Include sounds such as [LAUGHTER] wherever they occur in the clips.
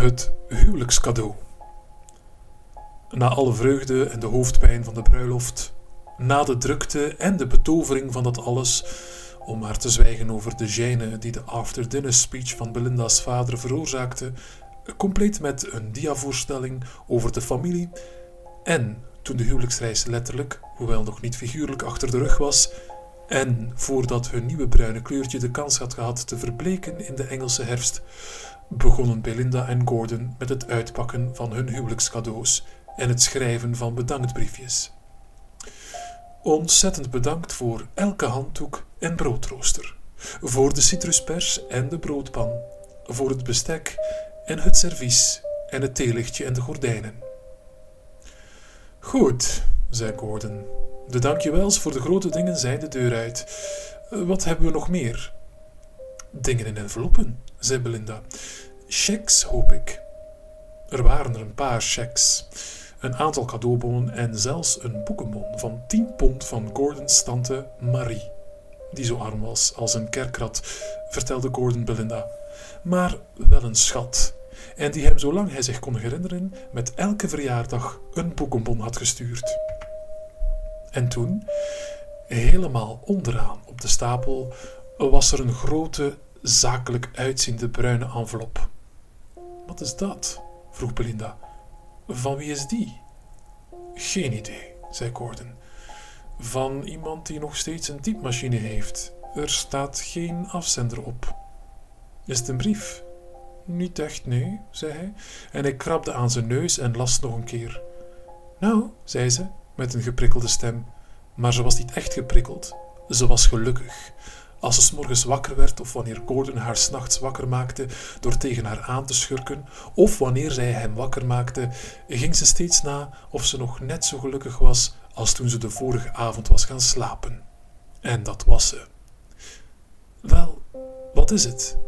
Het huwelijkscadeau. Na alle vreugde en de hoofdpijn van de bruiloft, na de drukte en de betovering van dat alles, om maar te zwijgen over de gêne die de after-dinner speech van Belinda's vader veroorzaakte, compleet met een diavoorstelling over de familie en toen de huwelijksreis letterlijk, hoewel nog niet figuurlijk, achter de rug was, en voordat hun nieuwe bruine kleurtje de kans had gehad te verbleken in de Engelse herfst, begonnen Belinda en Gordon met het uitpakken van hun huwelijkscadeaus en het schrijven van bedanktbriefjes. Ontzettend bedankt voor elke handdoek en broodrooster, voor de citruspers en de broodpan, voor het bestek en het servies en het theelichtje en de gordijnen. Goed, zei Gordon. De dankjewels voor de grote dingen zijn de deur uit. Wat hebben we nog meer? Dingen in enveloppen, zei Belinda. Checks, hoop ik. Er waren er een paar checks, een aantal cadeaubonnen en zelfs een boekenbon van tien pond van Gordons tante Marie, die zo arm was als een kerkrat, vertelde Gordon Belinda. Maar wel een schat, en die hem zolang hij zich kon herinneren met elke verjaardag een boekenbon had gestuurd. En toen, helemaal onderaan op de stapel, was er een grote, zakelijk uitziende bruine envelop. Wat is dat? vroeg Belinda. Van wie is die? Geen idee, zei Gordon. Van iemand die nog steeds een typemachine heeft. Er staat geen afzender op. Is het een brief? Niet echt, nee, zei hij, en hij krabde aan zijn neus en las nog een keer. Nou, zei ze, met een geprikkelde stem, maar ze was niet echt geprikkeld. Ze was gelukkig. Als ze s morgens wakker werd, of wanneer Gordon haar s'nachts wakker maakte door tegen haar aan te schurken, of wanneer zij hem wakker maakte, ging ze steeds na of ze nog net zo gelukkig was als toen ze de vorige avond was gaan slapen. En dat was ze. Wel, wat is het?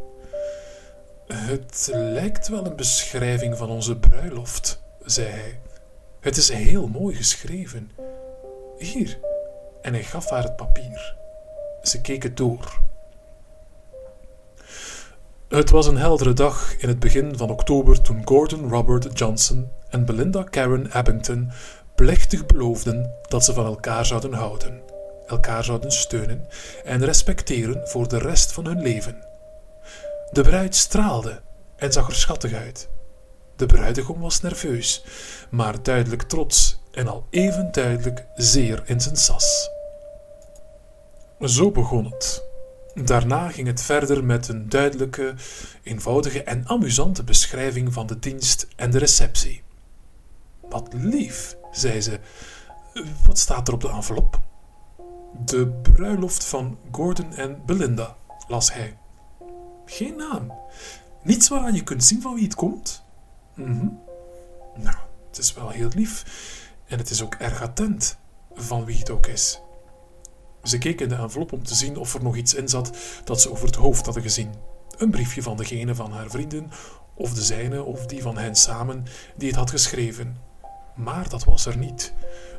Het lijkt wel een beschrijving van onze bruiloft, zei hij. Het is heel mooi geschreven. Hier. En hij gaf haar het papier. Ze keek het door. Het was een heldere dag in het begin van oktober toen Gordon Robert Johnson en Belinda Karen Abington plechtig beloofden dat ze van elkaar zouden houden, elkaar zouden steunen en respecteren voor de rest van hun leven. De bruid straalde en zag er schattig uit. De bruidegom was nerveus, maar duidelijk trots en al even duidelijk zeer in zijn sas. Zo begon het. Daarna ging het verder met een duidelijke, eenvoudige en amusante beschrijving van de dienst en de receptie. Wat lief, zei ze. Wat staat er op de envelop? De bruiloft van Gordon en Belinda, las hij. Geen naam. Niets waaraan je kunt zien van wie het komt? Mhm. Nou, het is wel heel lief. En het is ook erg attent van wie het ook is. Ze keek in de envelop om te zien of er nog iets in zat dat ze over het hoofd hadden gezien. Een briefje van degene van haar vrienden, of de zijne, of die van hen samen, die het had geschreven. Maar dat was er niet.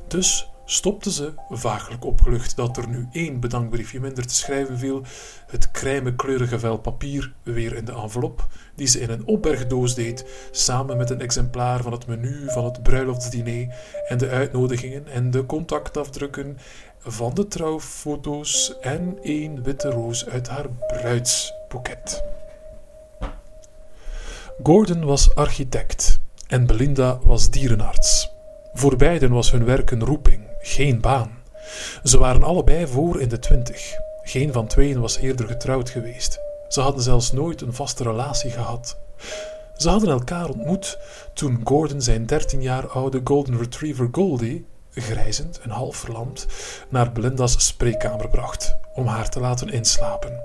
Dus stopte ze, vaaglijk opgelucht dat er nu één bedankbriefje minder te schrijven viel, het kleurige vel papier weer in de envelop, die ze in een opbergdoos deed, samen met een exemplaar van het menu van het bruiloftsdiner en de uitnodigingen en de contactafdrukken van de trouwfoto's en één witte roos uit haar bruidsboeket. Gordon was architect en Belinda was dierenarts. Voor beiden was hun werk een roeping, geen baan. Ze waren allebei voor in de twintig. Geen van tweeën was eerder getrouwd geweest. Ze hadden zelfs nooit een vaste relatie gehad. Ze hadden elkaar ontmoet toen Gordon zijn dertien jaar oude Golden Retriever Goldie, grijzend en half verlamd, naar Belinda's spreekkamer bracht om haar te laten inslapen.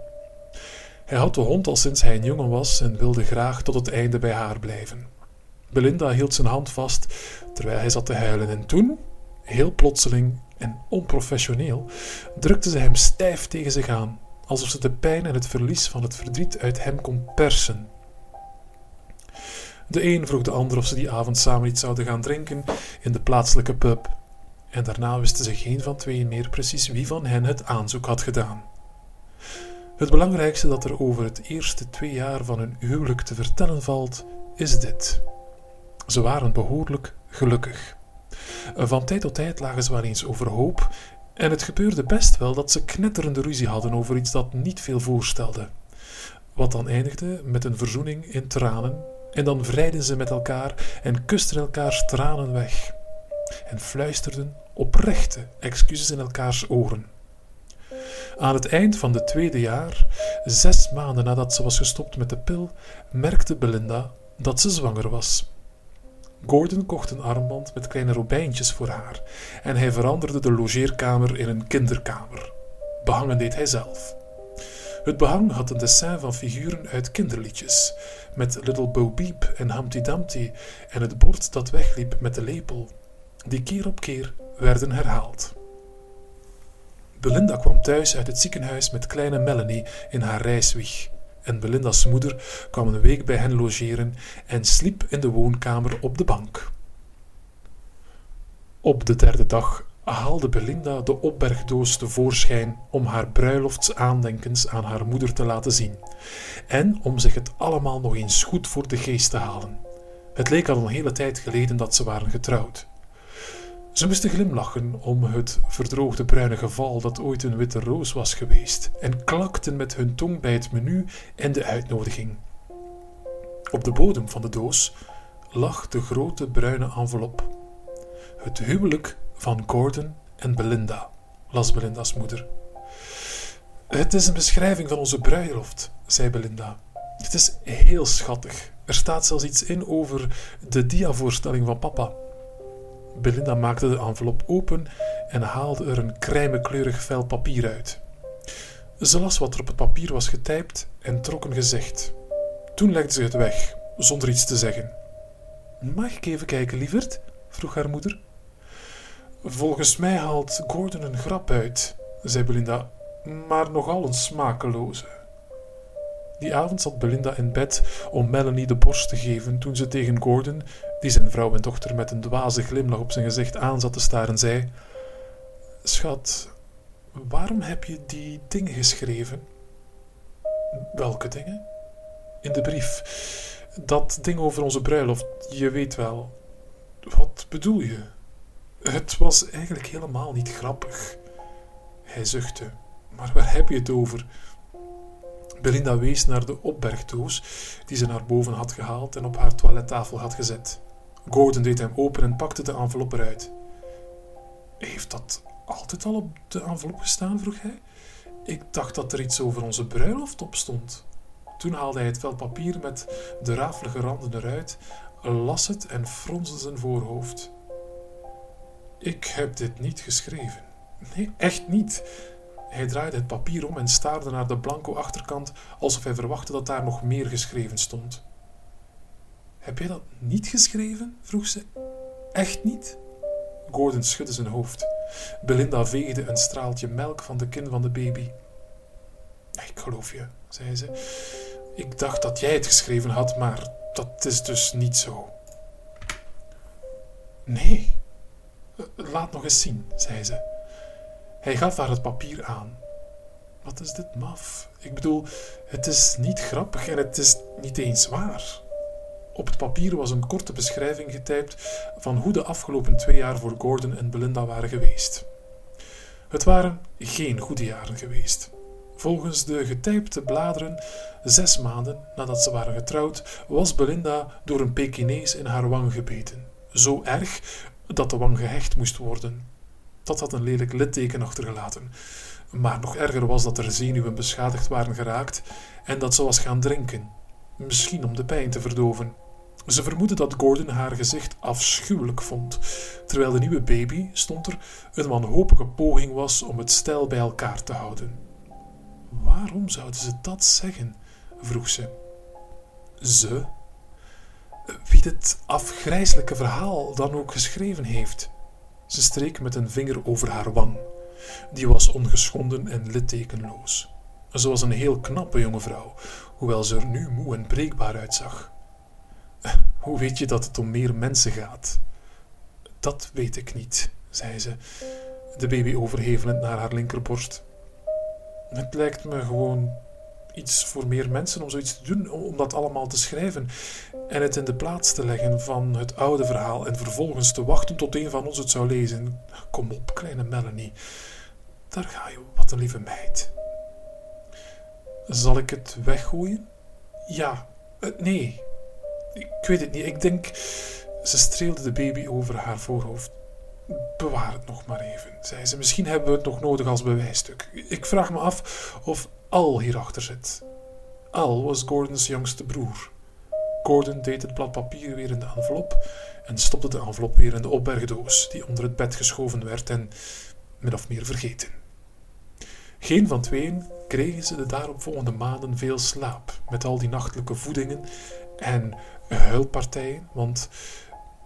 Hij had de hond al sinds hij een jongen was en wilde graag tot het einde bij haar blijven. Belinda hield zijn hand vast terwijl hij zat te huilen en toen, heel plotseling en onprofessioneel, drukte ze hem stijf tegen zich aan, alsof ze de pijn en het verlies van het verdriet uit hem kon persen. De een vroeg de ander of ze die avond samen iets zouden gaan drinken in de plaatselijke pub, en daarna wisten ze geen van tweeën meer precies wie van hen het aanzoek had gedaan. Het belangrijkste dat er over het eerste twee jaar van hun huwelijk te vertellen valt, is dit. Ze waren behoorlijk gelukkig. Van tijd tot tijd lagen ze wel eens overhoop en het gebeurde best wel dat ze knetterende ruzie hadden over iets dat niet veel voorstelde. Wat dan eindigde met een verzoening in tranen en dan vrijden ze met elkaar en kusten elkaars tranen weg en fluisterden oprechte excuses in elkaars oren. Aan het eind van het tweede jaar, zes maanden nadat ze was gestopt met de pil, merkte Belinda dat ze zwanger was. Gordon kocht een armband met kleine robijntjes voor haar en hij veranderde de logeerkamer in een kinderkamer. Behangen deed hij zelf. Het behang had een dessin van figuren uit kinderliedjes, met Little Bo Peep en Humpty Dumpty en het bord dat wegliep met de lepel, die keer op keer werden herhaald. Belinda kwam thuis uit het ziekenhuis met kleine Melanie in haar reiswieg. En Belinda's moeder kwam een week bij hen logeren en sliep in de woonkamer op de bank. Op de derde dag haalde Belinda de opbergdoos tevoorschijn om haar bruiloftsaandenkens aan haar moeder te laten zien en om zich het allemaal nog eens goed voor de geest te halen. Het leek al een hele tijd geleden dat ze waren getrouwd. Ze moesten glimlachen om het verdroogde bruine geval dat ooit een witte roos was geweest en klakten met hun tong bij het menu en de uitnodiging. Op de bodem van de doos lag de grote bruine envelop. Het huwelijk van Gordon en Belinda, las Belinda's moeder. Het is een beschrijving van onze bruiloft, zei Belinda. Het is heel schattig. Er staat zelfs iets in over de diavoorstelling van papa. Belinda maakte de envelop open en haalde er een krijmenkleurig vel papier uit. Ze las wat er op het papier was getypt en trok een gezicht. Toen legde ze het weg, zonder iets te zeggen. Mag ik even kijken, lieverd? vroeg haar moeder. Volgens mij haalt Gordon een grap uit, zei Belinda, maar nogal een smakeloze. Die avond zat Belinda in bed om Melanie de borst te geven toen ze tegen Gordon, die zijn vrouw en dochter met een dwaze glimlach op zijn gezicht aan zat te staren, zei: Schat, waarom heb je die dingen geschreven? Welke dingen? In de brief. Dat ding over onze bruiloft, je weet wel. Wat bedoel je? Het was eigenlijk helemaal niet grappig. Hij zuchtte. Maar waar heb je het over? Belinda wees naar de opbergdoos die ze naar boven had gehaald en op haar toilettafel had gezet. Gordon deed hem open en pakte de envelop eruit. Heeft dat altijd al op de envelop gestaan? vroeg hij. Ik dacht dat er iets over onze bruiloft op stond. Toen haalde hij het vel papier met de rafelige randen eruit, las het en fronste zijn voorhoofd. Ik heb dit niet geschreven. Nee, echt niet. Hij draaide het papier om en staarde naar de blanco achterkant alsof hij verwachtte dat daar nog meer geschreven stond. Heb jij dat niet geschreven? vroeg ze. Echt niet? Gordon schudde zijn hoofd. Belinda veegde een straaltje melk van de kin van de baby. Ik geloof je, zei ze. Ik dacht dat jij het geschreven had, maar dat is dus niet zo. Nee. Laat nog eens zien, zei ze. Hij gaf haar het papier aan. Wat is dit maf? Ik bedoel, het is niet grappig en het is niet eens waar. Op het papier was een korte beschrijving getypt van hoe de afgelopen twee jaar voor Gordon en Belinda waren geweest. Het waren geen goede jaren geweest. Volgens de getypte bladeren, zes maanden nadat ze waren getrouwd, was Belinda door een Pekinees in haar wang gebeten. Zo erg dat de wang gehecht moest worden. Dat had een lelijk litteken achtergelaten. Maar nog erger was dat er zenuwen beschadigd waren geraakt en dat ze was gaan drinken. Misschien om de pijn te verdoven. Ze vermoedde dat Gordon haar gezicht afschuwelijk vond, terwijl de nieuwe baby, stond er, een wanhopige poging was om het stijl bij elkaar te houden. Waarom zouden ze dat zeggen? vroeg ze. Ze? Wie dit afgrijzelijke verhaal dan ook geschreven heeft. Ze streek met een vinger over haar wang. Die was ongeschonden en littekenloos. Ze was een heel knappe jonge vrouw, hoewel ze er nu moe en breekbaar uitzag. Hoe weet je dat het om meer mensen gaat? Dat weet ik niet, zei ze, de baby overhevelend naar haar linkerborst. Het lijkt me gewoon iets voor meer mensen om zoiets te doen, om, dat allemaal te schrijven en het in de plaats te leggen van het oude verhaal en vervolgens te wachten tot een van ons het zou lezen. Kom op, kleine Melanie. Daar ga je, wat een lieve meid. Zal ik het weggooien? Ja, uh, nee. Ik weet het niet. Ik denk. Ze streelde de baby over haar voorhoofd. Bewaar het nog maar even, zei ze. Misschien hebben we het nog nodig als bewijsstuk. Ik vraag me af of Al hierachter zit. Al was Gordons jongste broer. Gordon deed het blad papier weer in de envelop en stopte de envelop weer in de opbergdoos die onder het bed geschoven werd en min of meer vergeten. Geen van tweeën kregen ze de daaropvolgende maanden veel slaap met al die nachtelijke voedingen en huilpartijen, want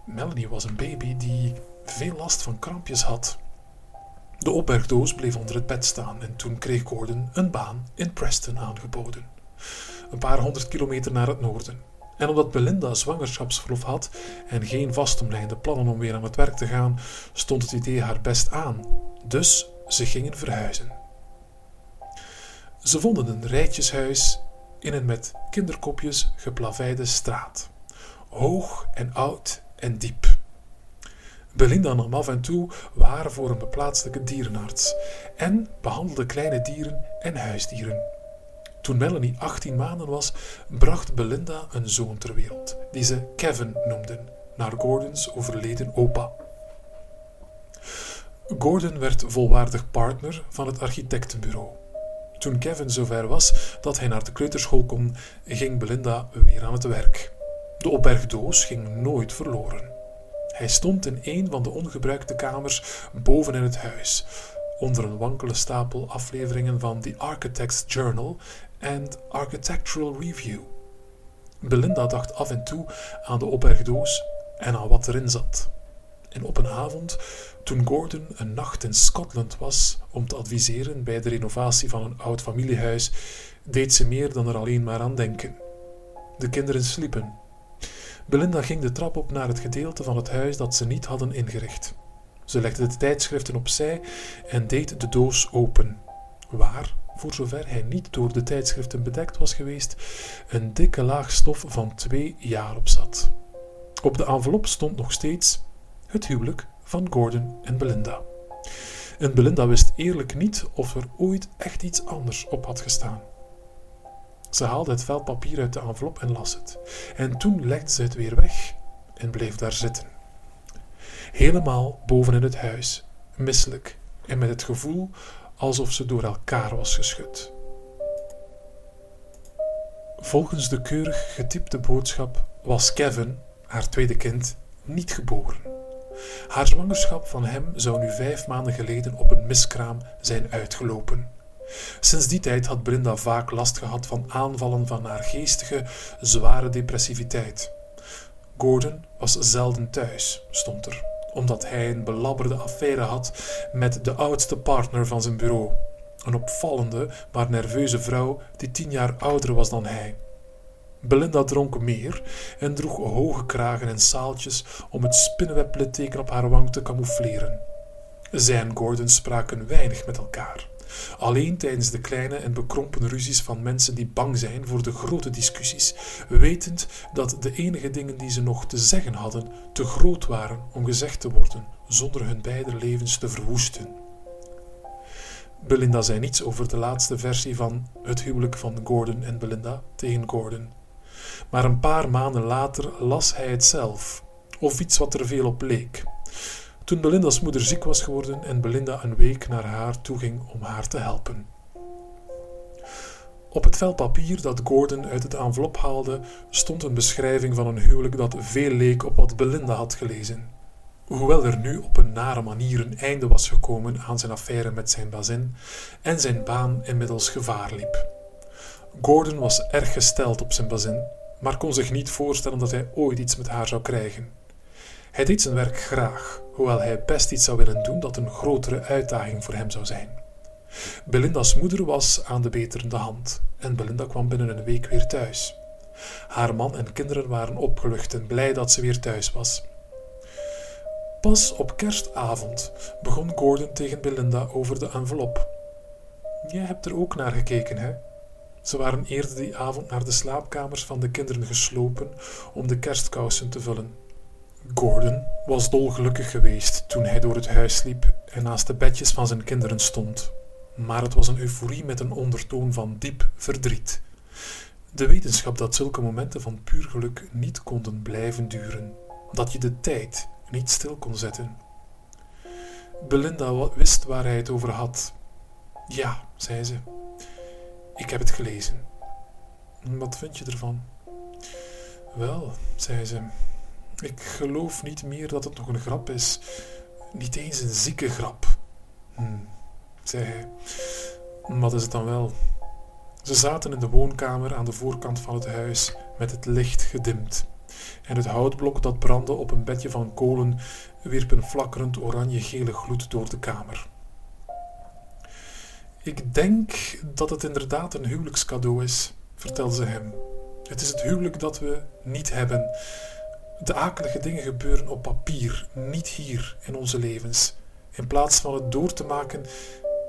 Melanie was een baby die veel last van krampjes had. De opbergdoos bleef onder het bed staan en toen kreeg Gordon een baan in Preston aangeboden. Een paar honderd kilometer naar het noorden. En omdat Belinda zwangerschapsverlof had en geen vastomlijnde plannen om weer aan het werk te gaan, stond het idee haar best aan. Dus ze gingen verhuizen. Ze vonden een rijtjeshuis in een met kinderkopjes geplaveide straat. Hoog en oud en diep. Belinda nam af en toe waar voor een beplaatselijke dierenarts en behandelde kleine dieren en huisdieren. Toen Melanie 18 maanden was, bracht Belinda een zoon ter wereld, die ze Kevin noemden, naar Gordons overleden opa. Gordon werd volwaardig partner van het architectenbureau. Toen Kevin zover was dat hij naar de kleuterschool kon, ging Belinda weer aan het werk. De opbergdoos ging nooit verloren. Hij stond in een van de ongebruikte kamers boven in het huis, onder een wankele stapel afleveringen van The Architect's Journal en Architectural Review. Belinda dacht af en toe aan de opbergdoos en aan wat erin zat. En op een avond, toen Gordon een nacht in Scotland was om te adviseren bij de renovatie van een oud familiehuis, deed ze meer dan er alleen maar aan denken. De kinderen sliepen. Belinda ging de trap op naar het gedeelte van het huis dat ze niet hadden ingericht. Ze legde de tijdschriften opzij en deed de doos open, waar, voor zover hij niet door de tijdschriften bedekt was geweest, een dikke laag stof van twee jaar op zat. Op de envelop stond nog steeds het huwelijk van Gordon en Belinda. En Belinda wist eerlijk niet of er ooit echt iets anders op had gestaan. Ze haalde het vel papier uit de envelop en las het. En toen legde ze het weer weg en bleef daar zitten. Helemaal boven in het huis, misselijk en met het gevoel alsof ze door elkaar was geschud. Volgens de keurig getypte boodschap was Kevin, haar tweede kind, niet geboren. Haar zwangerschap van hem zou nu vijf maanden geleden op een miskraam zijn uitgelopen. Sinds die tijd had Brinda vaak last gehad van aanvallen van haar geestige, zware depressiviteit. Gordon was zelden thuis, stond er, omdat hij een belabberde affaire had met de oudste partner van zijn bureau, een opvallende, maar nerveuze vrouw die tien jaar ouder was dan hij. Belinda dronk meer en droeg hoge kragen en saaltjes om het spinnenweblitteken op haar wang te camoufleren. Zij en Gordon spraken weinig met elkaar. Alleen tijdens de kleine en bekrompen ruzies van mensen die bang zijn voor de grote discussies, wetend dat de enige dingen die ze nog te zeggen hadden te groot waren om gezegd te worden, zonder hun beide levens te verwoesten. Belinda zei niets over de laatste versie van Het huwelijk van Gordon en Belinda tegen Gordon. Maar een paar maanden later las hij het zelf, of iets wat er veel op leek. Toen Belinda's moeder ziek was geworden en Belinda een week naar haar toe ging om haar te helpen. Op het vel papier dat Gordon uit het envelop haalde, stond een beschrijving van een huwelijk dat veel leek op wat Belinda had gelezen. Hoewel er nu op een nare manier een einde was gekomen aan zijn affaire met zijn bazin en zijn baan inmiddels gevaar liep. Gordon was erg gesteld op zijn bazin, maar kon zich niet voorstellen dat hij ooit iets met haar zou krijgen. Hij deed zijn werk graag, hoewel hij best iets zou willen doen dat een grotere uitdaging voor hem zou zijn. Belinda's moeder was aan de beterende hand en Belinda kwam binnen een week weer thuis. Haar man en kinderen waren opgelucht en blij dat ze weer thuis was. Pas op kerstavond begon Gordon tegen Belinda over de envelop. Jij hebt er ook naar gekeken, hè? Ze waren eerder die avond naar de slaapkamers van de kinderen geslopen om de kerstkousen te vullen. Gordon was dolgelukkig geweest toen hij door het huis liep en naast de bedjes van zijn kinderen stond. Maar het was een euforie met een ondertoon van diep verdriet. De wetenschap dat zulke momenten van puur geluk niet konden blijven duren, dat je de tijd niet stil kon zetten. Belinda wist waar hij het over had. Ja, zei ze, ik heb het gelezen. Wat vind je ervan? Wel, zei ze, ik geloof niet meer dat het nog een grap is. Niet eens een zieke grap. Hm, zei hij. Wat is het dan wel? Ze zaten in de woonkamer aan de voorkant van het huis met het licht gedimd. En het houtblok dat brandde op een bedje van kolen wierp een flakkerend oranje-gele gloed door de kamer. Ik denk dat het inderdaad een huwelijkscadeau is, vertelde ze hem. Het is het huwelijk dat we niet hebben. De akelige dingen gebeuren op papier, niet hier in onze levens. In plaats van het door te maken,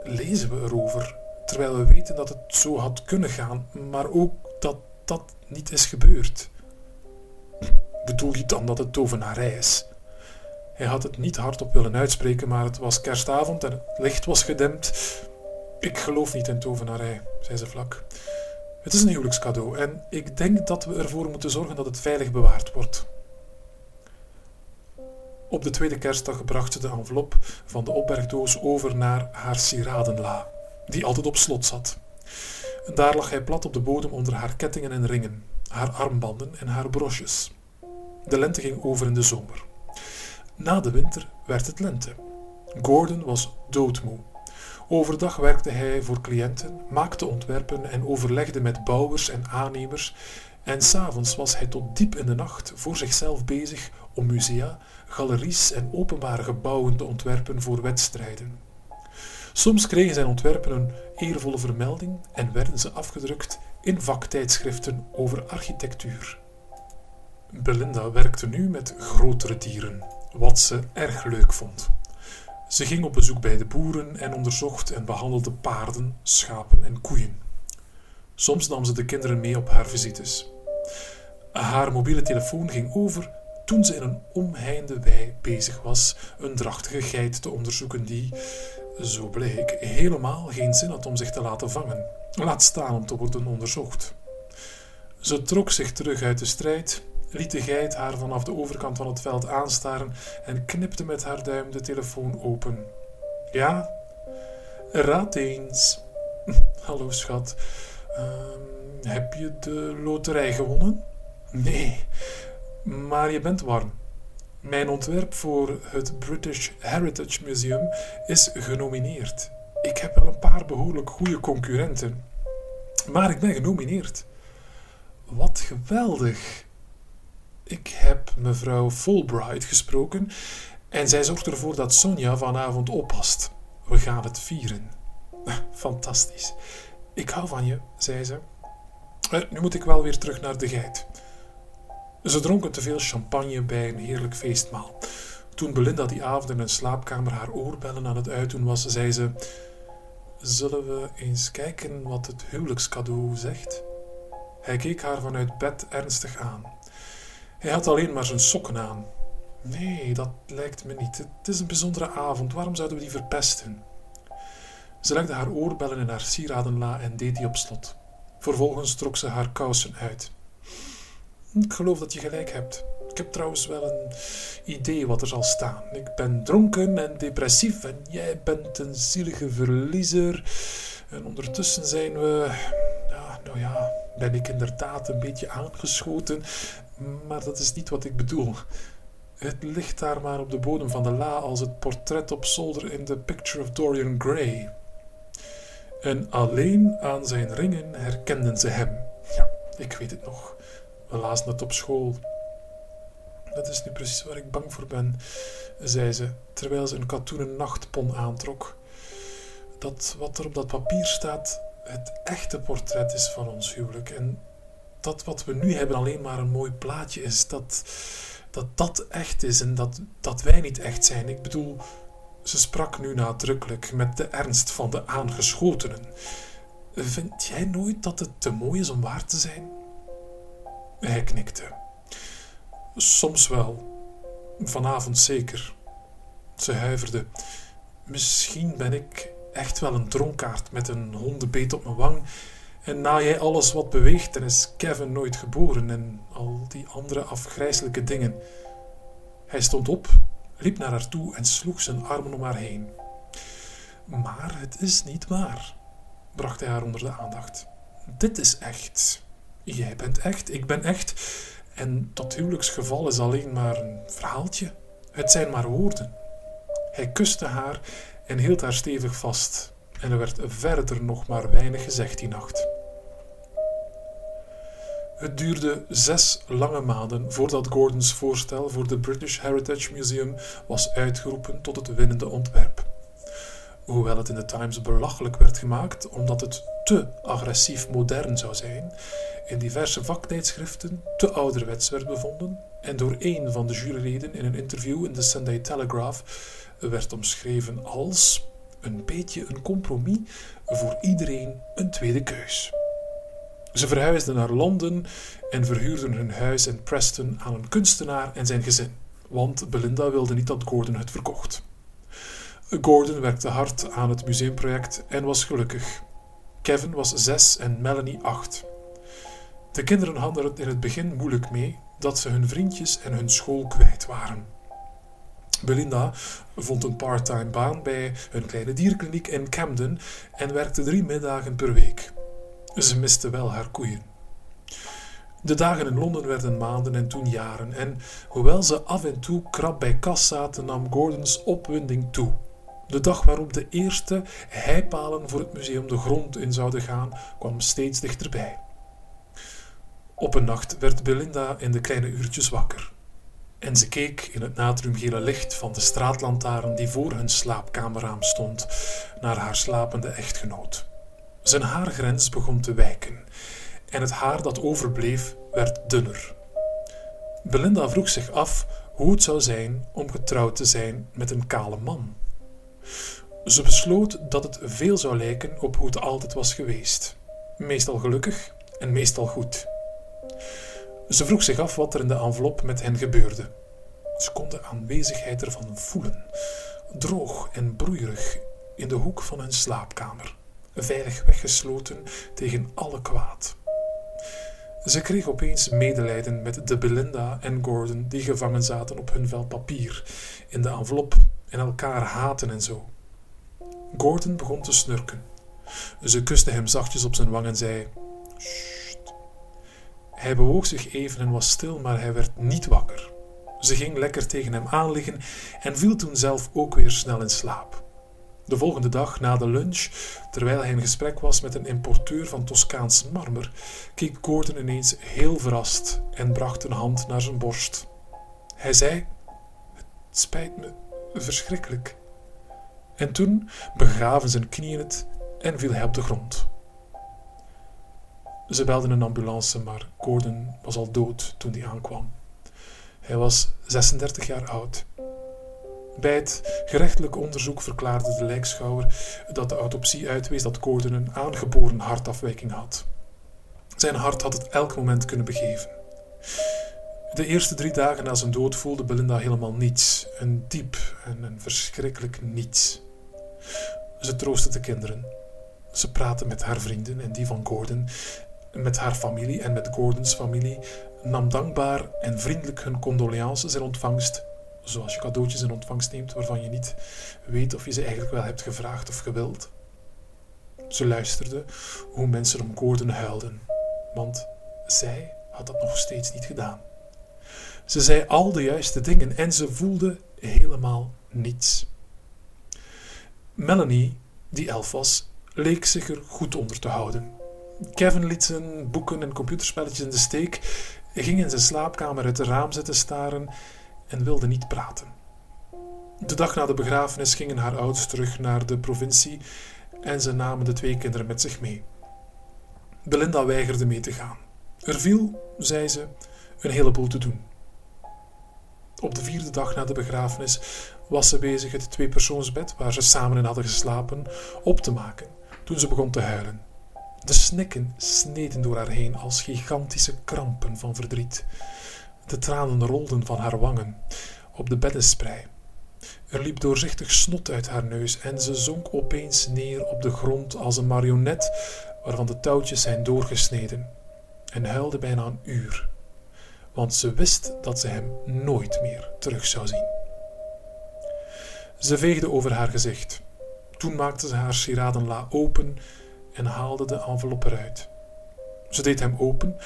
lezen we erover, terwijl we weten dat het zo had kunnen gaan, maar ook dat dat niet is gebeurd. Bedoel je dan dat het tovenarij is? Hij had het niet hardop willen uitspreken, maar het was kerstavond en het licht was gedempt. Ik geloof niet in tovenarij, zei ze vlak. Het is een huwelijkscadeau en ik denk dat we ervoor moeten zorgen dat het veilig bewaard wordt. Op de tweede kerstdag bracht ze de envelop van de opbergdoos over naar haar sieradenla, die altijd op slot zat. Daar lag hij plat op de bodem onder haar kettingen en ringen, haar armbanden en haar broches. De lente ging over in de zomer. Na de winter werd het lente. Gordon was doodmoe. Overdag werkte hij voor cliënten, maakte ontwerpen en overlegde met bouwers en aannemers. En s'avonds was hij tot diep in de nacht voor zichzelf bezig om musea, galeries en openbare gebouwen te ontwerpen voor wedstrijden. Soms kregen zijn ontwerpen een eervolle vermelding en werden ze afgedrukt in vaktijdschriften over architectuur. Belinda werkte nu met grotere dieren, wat ze erg leuk vond. Ze ging op bezoek bij de boeren en onderzocht en behandelde paarden, schapen en koeien. Soms nam ze de kinderen mee op haar visites. Haar mobiele telefoon ging over toen ze in een omheinde wei bezig was een drachtige geit te onderzoeken die, zo bleek, helemaal geen zin had om zich te laten vangen, laat staan om te worden onderzocht. Ze trok zich terug uit de strijd liet de geit haar vanaf de overkant van het veld aanstaren en knipte met haar duim de telefoon open. Ja, raad eens. [LAUGHS] Hallo schat, ehm, heb je de loterij gewonnen? Nee, maar je bent warm. Mijn ontwerp voor het British Heritage Museum is genomineerd. Ik heb wel een paar behoorlijk goede concurrenten, maar ik ben genomineerd. Wat geweldig! Ik heb mevrouw Fulbright gesproken en zij zorgt ervoor dat Sonja vanavond oppast. We gaan het vieren. [LAUGHS] Fantastisch. Ik hou van je, zei ze. Eh, nu moet ik wel weer terug naar de geit. Ze dronken te veel champagne bij een heerlijk feestmaal. Toen Belinda die avond in een slaapkamer haar oorbellen aan het uitdoen was, zei ze: Zullen we eens kijken wat het huwelijkscadeau zegt? Hij keek haar vanuit bed ernstig aan. Hij had alleen maar zijn sokken aan. Nee, dat lijkt me niet. Het is een bijzondere avond. Waarom zouden we die verpesten? Ze legde haar oorbellen in haar sieradenla en deed die op slot. Vervolgens trok ze haar kousen uit. Ik geloof dat je gelijk hebt. Ik heb trouwens wel een idee wat er zal staan. Ik ben dronken en depressief en jij bent een zielige verliezer. En ondertussen zijn we, ja, nou ja, ben ik inderdaad een beetje aangeschoten. Maar dat is niet wat ik bedoel. Het ligt daar maar op de bodem van de la als het portret op zolder in The Picture of Dorian Gray. En alleen aan zijn ringen herkenden ze hem. Ja, ik weet het nog. We lazen het op school. Dat is nu precies waar ik bang voor ben, zei ze, terwijl ze een katoenen nachtpon aantrok. Dat wat er op dat papier staat, het echte portret is van ons huwelijk. En dat wat we nu hebben alleen maar een mooi plaatje is. Dat dat, dat echt is en dat, dat wij niet echt zijn. Ik bedoel, ze sprak nu nadrukkelijk met de ernst van de aangeschotenen. Vind jij nooit dat het te mooi is om waar te zijn? Hij knikte. Soms wel. Vanavond zeker. Ze huiverde. Misschien ben ik echt wel een dronkaard met een hondenbeet op mijn wang. En na jij alles wat beweegt, dan is Kevin nooit geboren en al die andere afgrijzelijke dingen. Hij stond op, liep naar haar toe en sloeg zijn armen om haar heen. Maar het is niet waar, bracht hij haar onder de aandacht. Dit is echt. Jij bent echt, ik ben echt. En dat huwelijksgeval is alleen maar een verhaaltje. Het zijn maar woorden. Hij kuste haar en hield haar stevig vast. En er werd verder nog maar weinig gezegd die nacht. Het duurde zes lange maanden voordat Gordons voorstel voor de British Heritage Museum was uitgeroepen tot het winnende ontwerp. Hoewel het in de Times belachelijk werd gemaakt omdat het te agressief modern zou zijn, in diverse vaktijdschriften te ouderwets werd bevonden en door een van de juryleden in een interview in de Sunday Telegraph werd omschreven als een beetje een compromis voor iedereen een tweede keus. Ze verhuisden naar Londen en verhuurden hun huis in Preston aan een kunstenaar en zijn gezin, want Belinda wilde niet dat Gordon het verkocht. Gordon werkte hard aan het museumproject en was gelukkig. Kevin was zes en Melanie acht. De kinderen hadden het in het begin moeilijk mee dat ze hun vriendjes en hun school kwijt waren. Belinda vond een parttime baan bij een kleine dierkliniek in Camden en werkte drie middagen per week. Ze miste wel haar koeien. De dagen in Londen werden maanden en toen jaren, en hoewel ze af en toe krap bij kas zaten, nam Gordons opwinding toe. De dag waarop de eerste heipalen voor het museum de grond in zouden gaan, kwam steeds dichterbij. Op een nacht werd Belinda in de kleine uurtjes wakker. En ze keek in het natriumgele licht van de straatlantaarn die voor hun slaapkamerraam stond, naar haar slapende echtgenoot. Zijn haargrens begon te wijken en het haar dat overbleef werd dunner. Belinda vroeg zich af hoe het zou zijn om getrouwd te zijn met een kale man. Ze besloot dat het veel zou lijken op hoe het altijd was geweest. Meestal gelukkig en meestal goed. Ze vroeg zich af wat er in de envelop met hen gebeurde. Ze kon de aanwezigheid ervan voelen, droog en broeierig in de hoek van hun slaapkamer, veilig weggesloten tegen alle kwaad. Ze kreeg opeens medelijden met de Belinda en Gordon die gevangen zaten op hun vel papier, in de envelop en elkaar haten en zo. Gordon begon te snurken. Ze kuste hem zachtjes op zijn wang en zei: hij bewoog zich even en was stil, maar hij werd niet wakker. Ze ging lekker tegen hem aanliggen en viel toen zelf ook weer snel in slaap. De volgende dag, na de lunch, terwijl hij in gesprek was met een importeur van Toscaans marmer, keek Gordon ineens heel verrast en bracht een hand naar zijn borst. Hij zei: Het spijt me verschrikkelijk. En toen begaven zijn knieën het en viel hij op de grond. Ze belden een ambulance, maar Gordon was al dood toen die aankwam. Hij was 36 jaar oud. Bij het gerechtelijk onderzoek verklaarde de lijkschouwer dat de autopsie uitwees dat Gordon een aangeboren hartafwijking had. Zijn hart had het elk moment kunnen begeven. De eerste drie dagen na zijn dood voelde Belinda helemaal niets, een diep en een verschrikkelijk niets. Ze troostte de kinderen. Ze praatte met haar vrienden en die van Gordon met haar familie en met Gordons familie, nam dankbaar en vriendelijk hun condolences in ontvangst, zoals je cadeautjes in ontvangst neemt waarvan je niet weet of je ze eigenlijk wel hebt gevraagd of gewild. Ze luisterde hoe mensen om Gordon huilden, want zij had dat nog steeds niet gedaan. Ze zei al de juiste dingen en ze voelde helemaal niets. Melanie, die elf was, leek zich er goed onder te houden. Kevin liet zijn boeken en computerspelletjes in de steek, ging in zijn slaapkamer uit het raam zitten staren en wilde niet praten. De dag na de begrafenis gingen haar ouders terug naar de provincie en ze namen de twee kinderen met zich mee. Belinda weigerde mee te gaan. Er viel, zei ze, een heleboel te doen. Op de vierde dag na de begrafenis was ze bezig het tweepersoonsbed waar ze samen in hadden geslapen op te maken toen ze begon te huilen. De snikken sneden door haar heen als gigantische krampen van verdriet. De tranen rolden van haar wangen op de beddensprei. Er liep doorzichtig snot uit haar neus en ze zonk opeens neer op de grond als een marionet waarvan de touwtjes zijn doorgesneden en huilde bijna een uur, want ze wist dat ze hem nooit meer terug zou zien. Ze veegde over haar gezicht. Toen maakte ze haar siradenla open en haalde de envelop eruit. Ze deed hem open,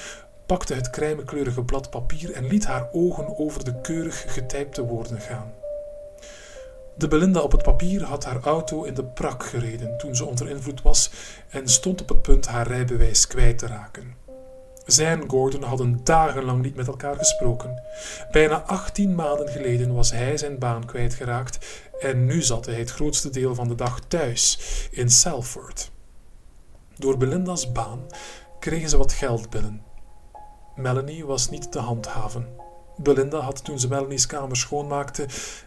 pakte het krijmenkleurige blad papier en liet haar ogen over de keurig getypte woorden gaan. De Belinda op het papier had haar auto in de prak gereden toen ze onder invloed was en stond op het punt haar rijbewijs kwijt te raken. Zij en Gordon hadden dagenlang niet met elkaar gesproken. Bijna 18 maanden geleden was hij zijn baan kwijtgeraakt en nu zat hij het grootste deel van de dag thuis in Salford. Door Belinda's baan kregen ze wat geld binnen. Melanie was niet te handhaven. Belinda had toen ze Melanie's kamer schoonmaakte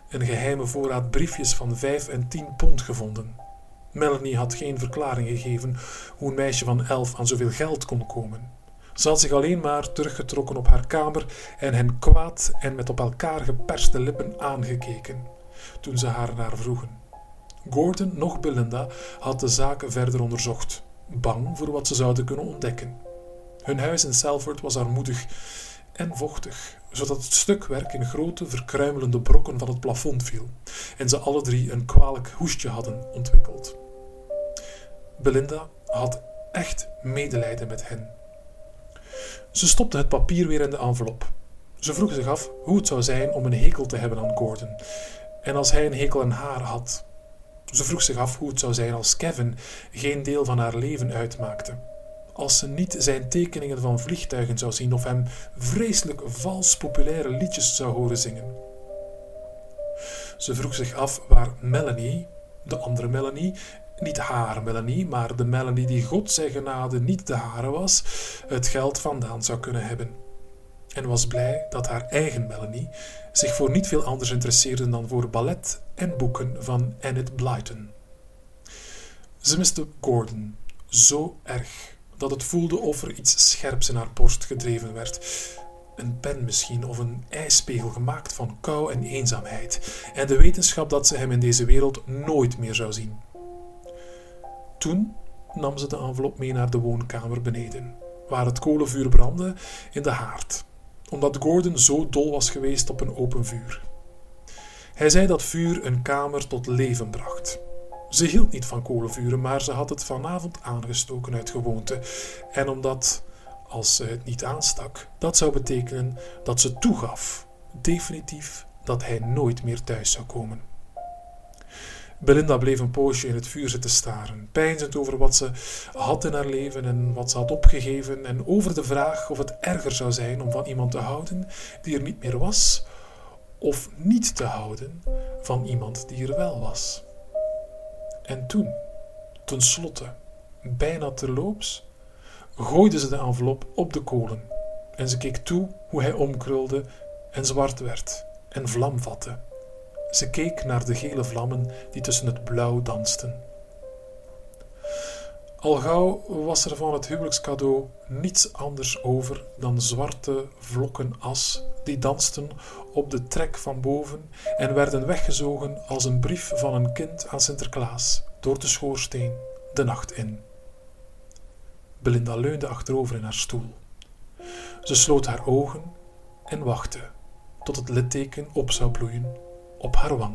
een geheime voorraad briefjes van 5 en 10 pond gevonden. Melanie had geen verklaring gegeven hoe een meisje van elf aan zoveel geld kon komen. Ze had zich alleen maar teruggetrokken op haar kamer en hen kwaad en met op elkaar geperste lippen aangekeken toen ze haar naar vroegen. Gordon, nog Belinda, had de zaken verder onderzocht, bang voor wat ze zouden kunnen ontdekken. Hun huis in Salford was armoedig en vochtig, zodat het stukwerk in grote, verkruimelende brokken van het plafond viel en ze alle drie een kwalijk hoestje hadden ontwikkeld. Belinda had echt medelijden met hen. Ze stopte het papier weer in de envelop. Ze vroeg zich af hoe het zou zijn om een hekel te hebben aan Gordon. En als hij een hekel aan haar had. Ze vroeg zich af hoe het zou zijn als Kevin geen deel van haar leven uitmaakte als ze niet zijn tekeningen van vliegtuigen zou zien of hem vreselijk vals populaire liedjes zou horen zingen. Ze vroeg zich af waar Melanie, de andere Melanie, niet haar Melanie, maar de Melanie die God zijn genade niet de hare was, het geld vandaan zou kunnen hebben. En was blij dat haar eigen Melanie zich voor niet veel anders interesseerde dan voor ballet en boeken van Enid Blyton. Ze miste Gordon zo erg dat het voelde of er iets scherps in haar borst gedreven werd. Een pen misschien, of een ijspegel gemaakt van kou en eenzaamheid, en de wetenschap dat ze hem in deze wereld nooit meer zou zien. Toen nam ze de envelop mee naar de woonkamer beneden, waar het kolenvuur brandde in de haard, omdat Gordon zo dol was geweest op een open vuur. Hij zei dat vuur een kamer tot leven bracht. Ze hield niet van kolenvuren, maar ze had het vanavond aangestoken uit gewoonte. En omdat, als ze het niet aanstak, dat zou betekenen dat ze toegaf, definitief, dat hij nooit meer thuis zou komen. Belinda bleef een poosje in het vuur zitten staren, peinzend over wat ze had in haar leven en wat ze had opgegeven, en over de vraag of het erger zou zijn om van iemand te houden die er niet meer was, of niet te houden van iemand die er wel was. En toen, tenslotte, bijna terloops, gooide ze de envelop op de kolen en ze keek toe hoe hij omkrulde en zwart werd en vlam vatte. Ze keek naar de gele vlammen die tussen het blauw dansten. Al gauw was er van het huwelijkscadeau niets anders over dan zwarte vlokken as die dansten op de trek van boven en werden weggezogen als een brief van een kind aan Sinterklaas door de schoorsteen de nacht in. Belinda leunde achterover in haar stoel. Ze sloot haar ogen en wachtte tot het litteken op zou bloeien op haar wang.